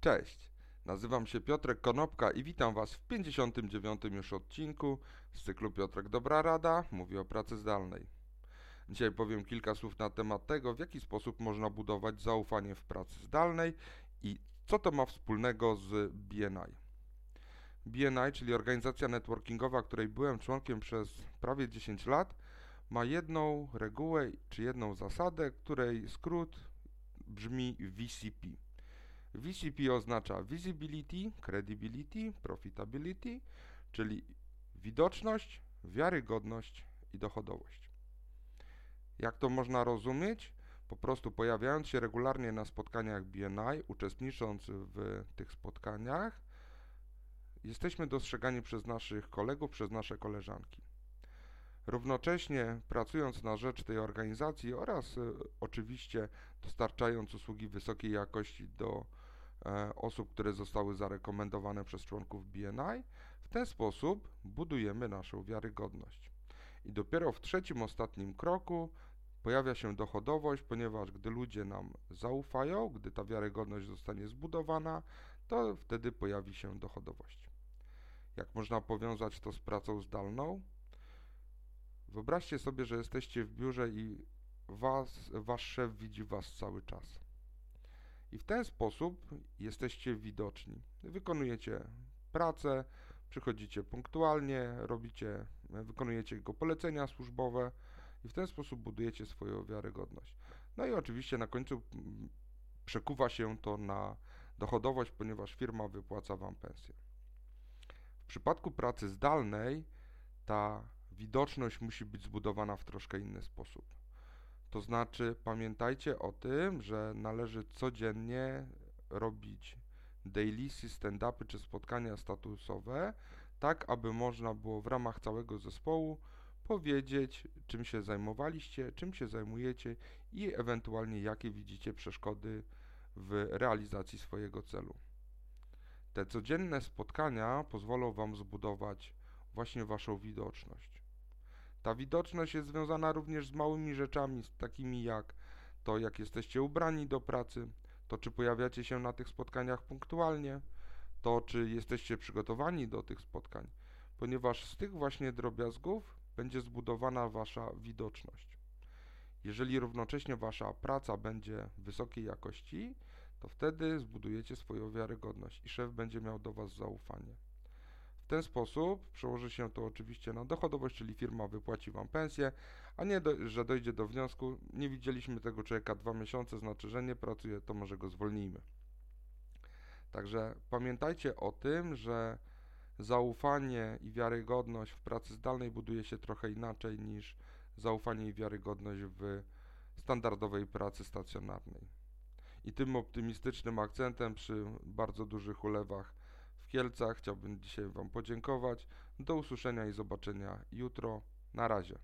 Cześć, nazywam się Piotrek Konopka i witam Was w 59. już odcinku z cyklu Piotrek Dobra Rada mówi o pracy zdalnej. Dzisiaj powiem kilka słów na temat tego, w jaki sposób można budować zaufanie w pracy zdalnej i co to ma wspólnego z BNI. BNI, czyli organizacja networkingowa, której byłem członkiem przez prawie 10 lat, ma jedną regułę czy jedną zasadę, której skrót brzmi VCP. VCP oznacza visibility, credibility, profitability, czyli widoczność, wiarygodność i dochodowość. Jak to można rozumieć? Po prostu pojawiając się regularnie na spotkaniach BNI, uczestnicząc w tych spotkaniach, jesteśmy dostrzegani przez naszych kolegów, przez nasze koleżanki. Równocześnie pracując na rzecz tej organizacji oraz y, oczywiście dostarczając usługi wysokiej jakości do osób, które zostały zarekomendowane przez członków BNI, w ten sposób budujemy naszą wiarygodność. I dopiero w trzecim, ostatnim kroku pojawia się dochodowość, ponieważ gdy ludzie nam zaufają, gdy ta wiarygodność zostanie zbudowana, to wtedy pojawi się dochodowość. Jak można powiązać to z pracą zdalną? Wyobraźcie sobie, że jesteście w biurze i was, wasz szef widzi was cały czas. I w ten sposób jesteście widoczni. Wykonujecie pracę, przychodzicie punktualnie, robicie, wykonujecie jego polecenia służbowe i w ten sposób budujecie swoją wiarygodność. No i oczywiście na końcu mm, przekuwa się to na dochodowość, ponieważ firma wypłaca Wam pensję. W przypadku pracy zdalnej ta widoczność musi być zbudowana w troszkę inny sposób. To znaczy, pamiętajcie o tym, że należy codziennie robić dailysy, stand-upy czy spotkania statusowe, tak aby można było w ramach całego zespołu powiedzieć, czym się zajmowaliście, czym się zajmujecie i ewentualnie jakie widzicie przeszkody w realizacji swojego celu. Te codzienne spotkania pozwolą Wam zbudować właśnie Waszą widoczność. Ta widoczność jest związana również z małymi rzeczami, takimi jak to, jak jesteście ubrani do pracy, to, czy pojawiacie się na tych spotkaniach punktualnie, to, czy jesteście przygotowani do tych spotkań, ponieważ z tych właśnie drobiazgów będzie zbudowana Wasza widoczność. Jeżeli równocześnie Wasza praca będzie wysokiej jakości, to wtedy zbudujecie swoją wiarygodność i szef będzie miał do Was zaufanie ten sposób przełoży się to oczywiście na dochodowość, czyli firma wypłaci Wam pensję, a nie, do, że dojdzie do wniosku, nie widzieliśmy tego człowieka dwa miesiące, znaczy, że nie pracuje, to może go zwolnijmy. Także pamiętajcie o tym, że zaufanie i wiarygodność w pracy zdalnej buduje się trochę inaczej niż zaufanie i wiarygodność w standardowej pracy stacjonarnej. I tym optymistycznym akcentem przy bardzo dużych ulewach Kielcach. Chciałbym dzisiaj Wam podziękować. Do usłyszenia i zobaczenia jutro. Na razie.